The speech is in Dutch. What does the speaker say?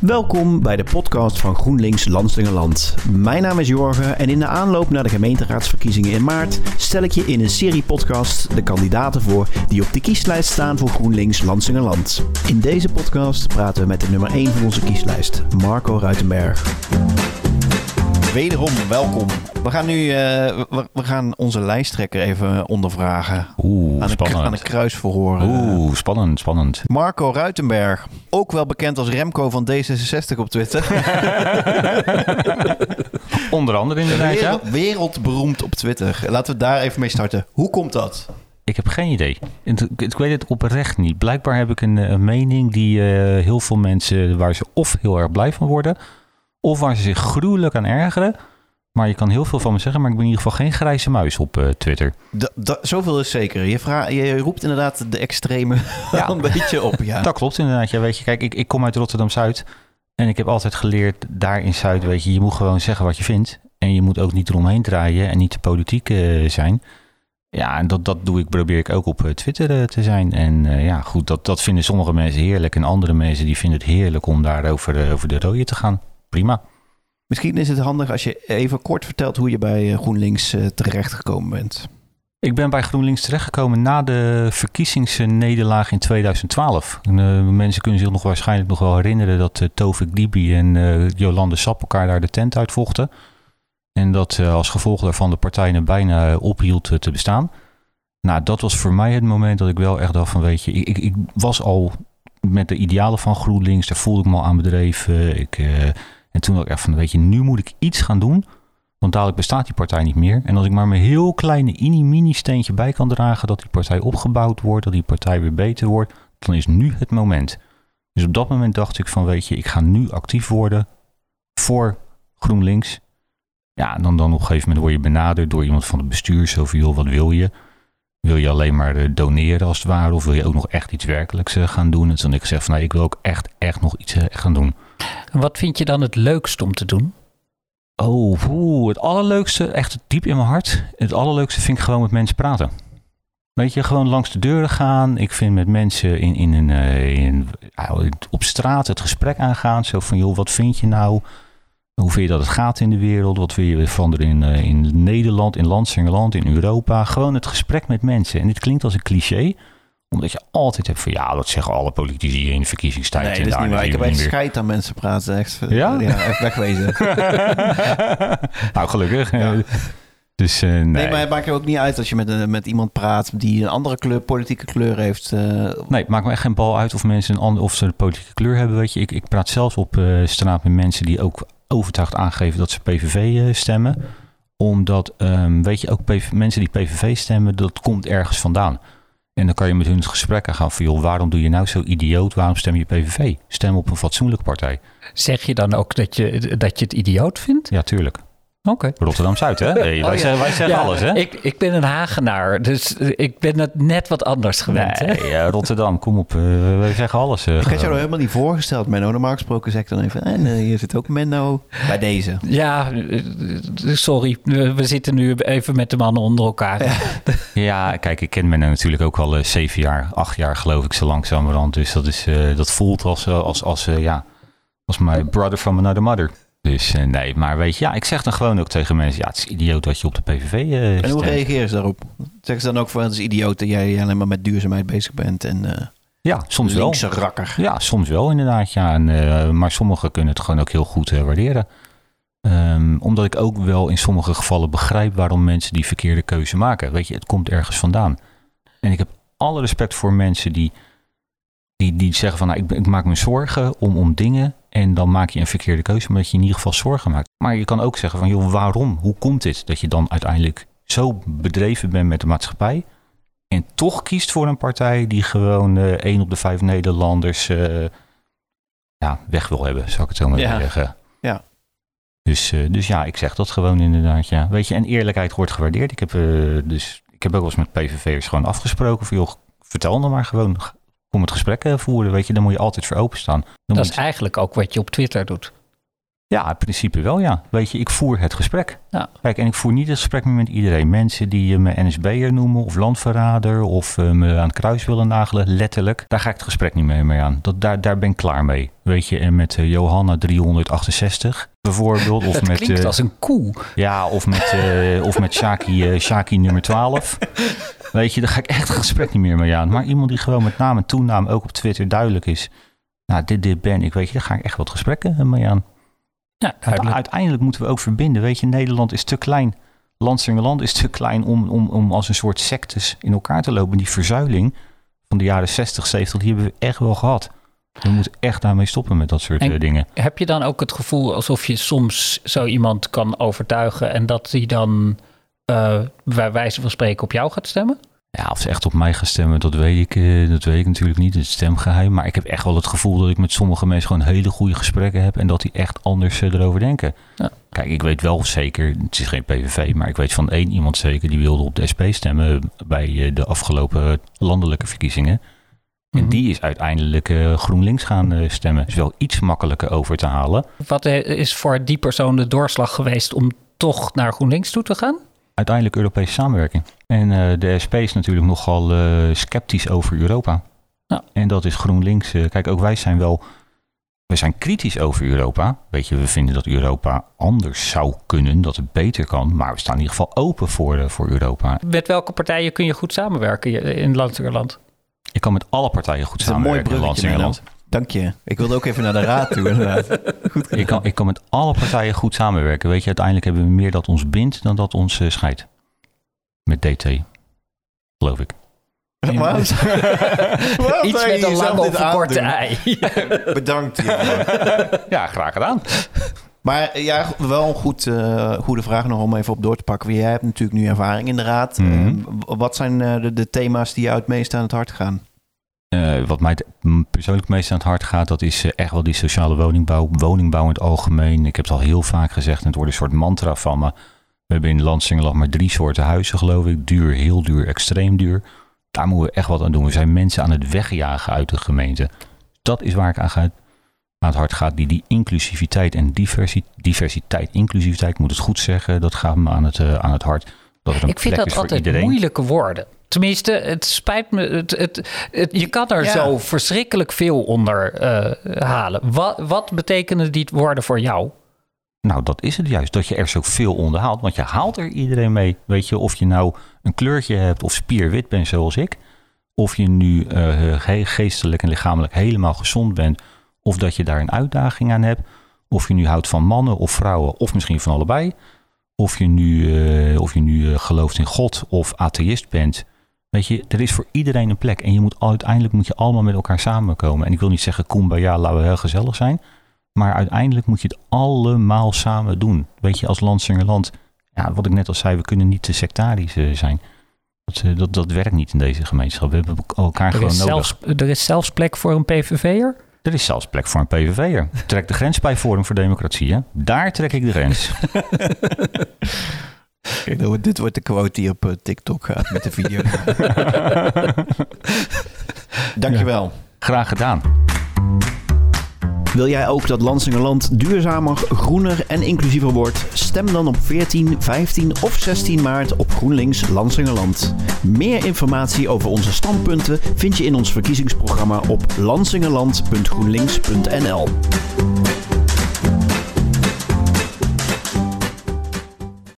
Welkom bij de podcast van GroenLinks Landslingerland. Mijn naam is Jorgen en in de aanloop naar de gemeenteraadsverkiezingen in maart stel ik je in een serie podcast de kandidaten voor die op de kieslijst staan voor GroenLinks Landslingerland. In deze podcast praten we met de nummer 1 van onze kieslijst, Marco Ruitenberg. Wederom welkom. We gaan nu uh, we, we, gaan onze lijsttrekker even ondervragen. Oeh, aan spannend. Een, aan een kruisverhoor. Oeh, spannend, spannend. Marco Ruitenberg, ook wel bekend als Remco van D66 op Twitter. Onder andere inderdaad, Wereld, ja. Wereldberoemd op Twitter. Laten we daar even mee starten. Hoe komt dat? Ik heb geen idee. Ik weet het oprecht niet. Blijkbaar heb ik een, een mening die uh, heel veel mensen, waar ze of heel erg blij van worden of waar ze zich gruwelijk aan ergeren. Maar je kan heel veel van me zeggen, maar ik ben in ieder geval geen grijze muis op uh, Twitter. Da, da, zoveel is zeker. Je, vraag, je roept inderdaad de extreme ja. een beetje op. Ja. Dat klopt inderdaad. Ja, weet je, kijk, ik, ik kom uit Rotterdam-Zuid. En ik heb altijd geleerd, daar in Zuid, weet je, je moet gewoon zeggen wat je vindt. En je moet ook niet eromheen draaien en niet te politiek uh, zijn. Ja, en dat, dat doe ik, probeer ik ook op Twitter uh, te zijn. En uh, ja, goed, dat, dat vinden sommige mensen heerlijk. En andere mensen die vinden het heerlijk om daar over, over de rode te gaan prima. Misschien is het handig als je even kort vertelt hoe je bij GroenLinks uh, terechtgekomen bent. Ik ben bij GroenLinks terechtgekomen na de verkiezingsnederlaag in 2012. En, uh, mensen kunnen zich nog waarschijnlijk nog wel herinneren dat uh, Tovik Dibi en uh, Jolande Sap elkaar daar de tent uitvochten. En dat als gevolg daarvan de partij bijna ophield te bestaan. Nou, dat was voor mij het moment dat ik wel echt dacht van weet je, ik, ik, ik was al met de idealen van GroenLinks, daar voelde ik me al aan bedreven. Ik, en toen dacht ik echt van, weet je, nu moet ik iets gaan doen. Want dadelijk bestaat die partij niet meer. En als ik maar mijn heel kleine mini-mini steentje bij kan dragen... dat die partij opgebouwd wordt, dat die partij weer beter wordt... dan is nu het moment. Dus op dat moment dacht ik van, weet je, ik ga nu actief worden... voor GroenLinks. Ja, dan, dan op een gegeven moment word je benaderd door iemand van het bestuur. Zo van, joh, wat wil je? Wil je alleen maar doneren als het ware? Of wil je ook nog echt iets werkelijks gaan doen? En toen ik gezegd van, nou, ik wil ook echt, echt nog iets gaan doen. Wat vind je dan het leukst om te doen? Oh, het allerleukste, echt diep in mijn hart. Het allerleukste vind ik gewoon met mensen praten. Weet je, gewoon langs de deuren gaan. Ik vind met mensen in, in een, in, op straat het gesprek aangaan. Zo van, joh, wat vind je nou? Hoe vind je dat het gaat in de wereld? Wat wil je veranderen in, in Nederland, in Landsingerland, in Europa? Gewoon het gesprek met mensen. En dit klinkt als een cliché omdat je altijd hebt van ja, dat zeggen alle politici in de verkiezingstijd. Nee, dat is niet waar. Ik heb echt scheid aan mensen praten. Echt, ja? ja echt wegwezen. nou, gelukkig. Ja. Dus, uh, nee. nee, maar het maakt er ook niet uit als je met, uh, met iemand praat die een andere kleur, politieke kleur heeft. Uh... Nee, het maakt me echt geen bal uit of mensen een ander, of ze een politieke kleur hebben. Weet je, ik, ik praat zelfs op straat met mensen die ook overtuigd aangeven dat ze PVV stemmen. Omdat, um, weet je, ook PV, mensen die PVV stemmen, dat komt ergens vandaan. En dan kan je met hun het gesprek aan gaan van, joh, waarom doe je nou zo idioot? Waarom stem je PVV? Stem op een fatsoenlijke partij. Zeg je dan ook dat je, dat je het idioot vindt? Ja, tuurlijk. Oké. Okay. Rotterdam-Zuid, hè? Hey, wij, ja. zeggen, wij zeggen Ja, alles, hè? Ik, ik ben een Hagenaar, dus ik ben het net wat anders gewend. Nee, hè? ja, Rotterdam, kom op. uh, wij zeggen alles. Uh, Ik had jou nog helemaal niet voorgesteld, Menno. Normaal gesproken zeg ik dan even... En uh, hier zit ook Menno bij deze. Ja, eh, sorry. We, we zitten nu even met de mannen onder elkaar. Ja, ja kijk, ik ken Menno natuurlijk ook al uh, zeven jaar, acht jaar geloof ik, zo langzamerhand. Dus dat, is, uh, dat voelt als, als, als, ja, als my brother from another mother. Dus uh, nee, maar weet je, ja, ik zeg dan gewoon ook tegen mensen, ja, het is idioot dat je op de PVV uh, En hoe reageren ze daarop? Zeggen ze dan ook van, het is idioot dat jij alleen maar met duurzaamheid bezig bent en... Uh, ja, soms wel. rakker. Ja, soms wel inderdaad, ja. En, maar sommigen kunnen het gewoon ook heel goed waarderen. Um, omdat ik ook wel in sommige gevallen begrijp waarom mensen die verkeerde keuze maken. Weet je, het komt ergens vandaan. En ik heb alle respect voor mensen die, die, die zeggen van, nou, ik, ik maak me zorgen om, om dingen en dan maak je een verkeerde keuze, omdat je in ieder geval zorgen maakt. Maar je kan ook zeggen van, joh, waarom? Hoe komt dit dat je dan uiteindelijk zo bedreven bent met de maatschappij en toch kiest voor een partij die gewoon uh, één op de vijf Nederlanders uh, ja, weg wil hebben, zou ik het zo maar Ja. zeggen. Ja. Dus, uh, dus ja, ik zeg dat gewoon inderdaad, ja. Weet je, en eerlijkheid wordt gewaardeerd. Ik heb, dus, ik heb ook wel eens met PVV'ers gewoon afgesproken van, joh, vertel dan maar gewoon, kom het gesprek voeren, weet je. Dan moet je altijd voor openstaan. Dan Dat is eigenlijk ook wat je op Twitter doet. Ja, in principe wel, ja. Weet je, ik voer het gesprek. Ja. Kijk, en ik voer niet het gesprek meer met iedereen. Mensen die me NSB'er noemen of landverrader of eh, me aan het kruis willen nagelen, letterlijk. Daar ga ik het gesprek niet meer mee aan. Dat, daar, daar ben ik klaar mee. Weet je, en met eh, Johanna 368 bijvoorbeeld. Of Het met, klinkt eh, als een koe. Ja, of met, eh, of met Shaki, eh, Shaki nummer 12. Weet je, daar ga ik echt het gesprek niet meer mee aan. Maar iemand die gewoon met naam en toenaam ook op Twitter duidelijk is. Nou, dit, dit ben ik, weet je, daar ga ik echt wat gesprekken mee aan. Ja, uiteindelijk moeten we ook verbinden. Weet je, Nederland is te klein. Landsingeland is te klein om, om, om als een soort sectes in elkaar te lopen. Die verzuiling van de jaren 60, 70, die hebben we echt wel gehad. We moeten echt daarmee stoppen met dat soort En- eh, dingen. Heb je dan ook het gevoel alsof je soms zo iemand kan overtuigen en dat hij dan eh bij wijze van spreken op jou gaat stemmen? Ja, of ze echt op mij gaan stemmen, dat weet ik, eh, dat weet ik natuurlijk niet. Het stemgeheim. Maar ik heb echt wel het gevoel dat ik met sommige mensen gewoon hele goede gesprekken heb. En dat die echt anders eh, erover denken. Ja. Kijk, ik weet wel zeker, het is geen PVV, maar ik weet van één iemand zeker die wilde op de SP stemmen bij de afgelopen landelijke verkiezingen. En Mhm. die is uiteindelijk GroenLinks gaan stemmen. Is wel iets makkelijker over te halen. Wat is voor die persoon de doorslag geweest om toch naar GroenLinks toe te gaan? Uiteindelijk Europese samenwerking. En eh, de SP is natuurlijk nogal eh, sceptisch over Europa. Ja. En dat is GroenLinks. eh, kijk, ook wij zijn wel. We zijn kritisch over Europa. Weet je, we vinden dat Europa anders zou kunnen, dat het beter kan. Maar we staan in ieder geval open voor, voor Europa. Met welke partijen kun je goed samenwerken in Landsingerland? Ik kan met alle partijen goed samenwerken in Landsingerland. Dank je. Ik wilde ook even naar de raad toe, inderdaad. Goed Ik kan, ik kan met alle partijen goed samenwerken. Weet je, uiteindelijk hebben we meer dat ons bindt dan dat ons eh, scheidt. Met DT. Geloof ik. Wat? Iets met een lange of korte aandoen? ei. Bedankt. hiervoor. Ja, graag gedaan. Maar eh, ja, wel een goed, eh, goede vraag nog om even op door te pakken. Jij hebt natuurlijk nu ervaring in de raad. Mhm. Eh, w- wat zijn eh, de, de thema's die jou het meest aan het hart gaan? Eh, wat mij persoonlijk meest aan het hart gaat, dat is eh, echt wel die sociale woningbouw. Woningbouw in het algemeen. Ik heb het al heel vaak gezegd en het wordt een soort mantra van me. We hebben in Landsingeland maar drie soorten huizen, geloof ik. Duur, heel duur, extreem duur. Daar moeten we echt wat aan doen. We zijn mensen aan het wegjagen uit de gemeente. Dat is waar ik aan, ga, aan het hart gaat. Die, die inclusiviteit en diversi- diversiteit, inclusiviteit, ik moet het goed zeggen. Dat gaat me aan het, eh, aan het hart. Dat er een Ik vind plek dat altijd moeilijke woorden. Tenminste, het spijt me. Het, het, het- je kan er Ja. zo verschrikkelijk veel onder eh, halen. Wat, wat betekenen die woorden voor jou? Nou, dat is het juist. Dat je er zoveel onder haalt. Want je haalt er iedereen mee. Weet je, of je nou een kleurtje hebt of spierwit bent zoals ik. Of je nu eh, ge- geestelijk en lichamelijk helemaal gezond bent. Of dat je daar een uitdaging aan hebt. Of je nu houdt van mannen of vrouwen. Of misschien van allebei. Of je nu, eh, of je nu gelooft in God of atheïst bent. Weet je, er is voor iedereen een plek. En je moet uiteindelijk moet je allemaal met elkaar samenkomen. En ik wil niet zeggen kumbaya, laten we heel gezellig zijn. Maar uiteindelijk moet je het allemaal samen doen. Weet je, als Landsingerland, ja, wat ik net al zei, we kunnen niet te sectarisch eh, zijn. Dat, eh, dat, dat werkt niet in deze gemeenschap. We hebben elkaar Er gewoon nodig. zelfs, er is zelfs plek voor een PVV'er. Er is zelfs plek voor een PVV'er. Trek de grens bij Forum voor Democratie. Hè? Daar trek ik de grens. Kijk, dit wordt de quote die op eh, TikTok gaat met de video. Dankjewel. Graag gedaan. Wil jij ook dat Lansingerland duurzamer, groener en inclusiever wordt? Stem dan op 14, 15 of 16 maart op GroenLinks Lansingerland. Meer informatie over onze standpunten vind je in ons verkiezingsprogramma op lansingerland.groenlinks.nl.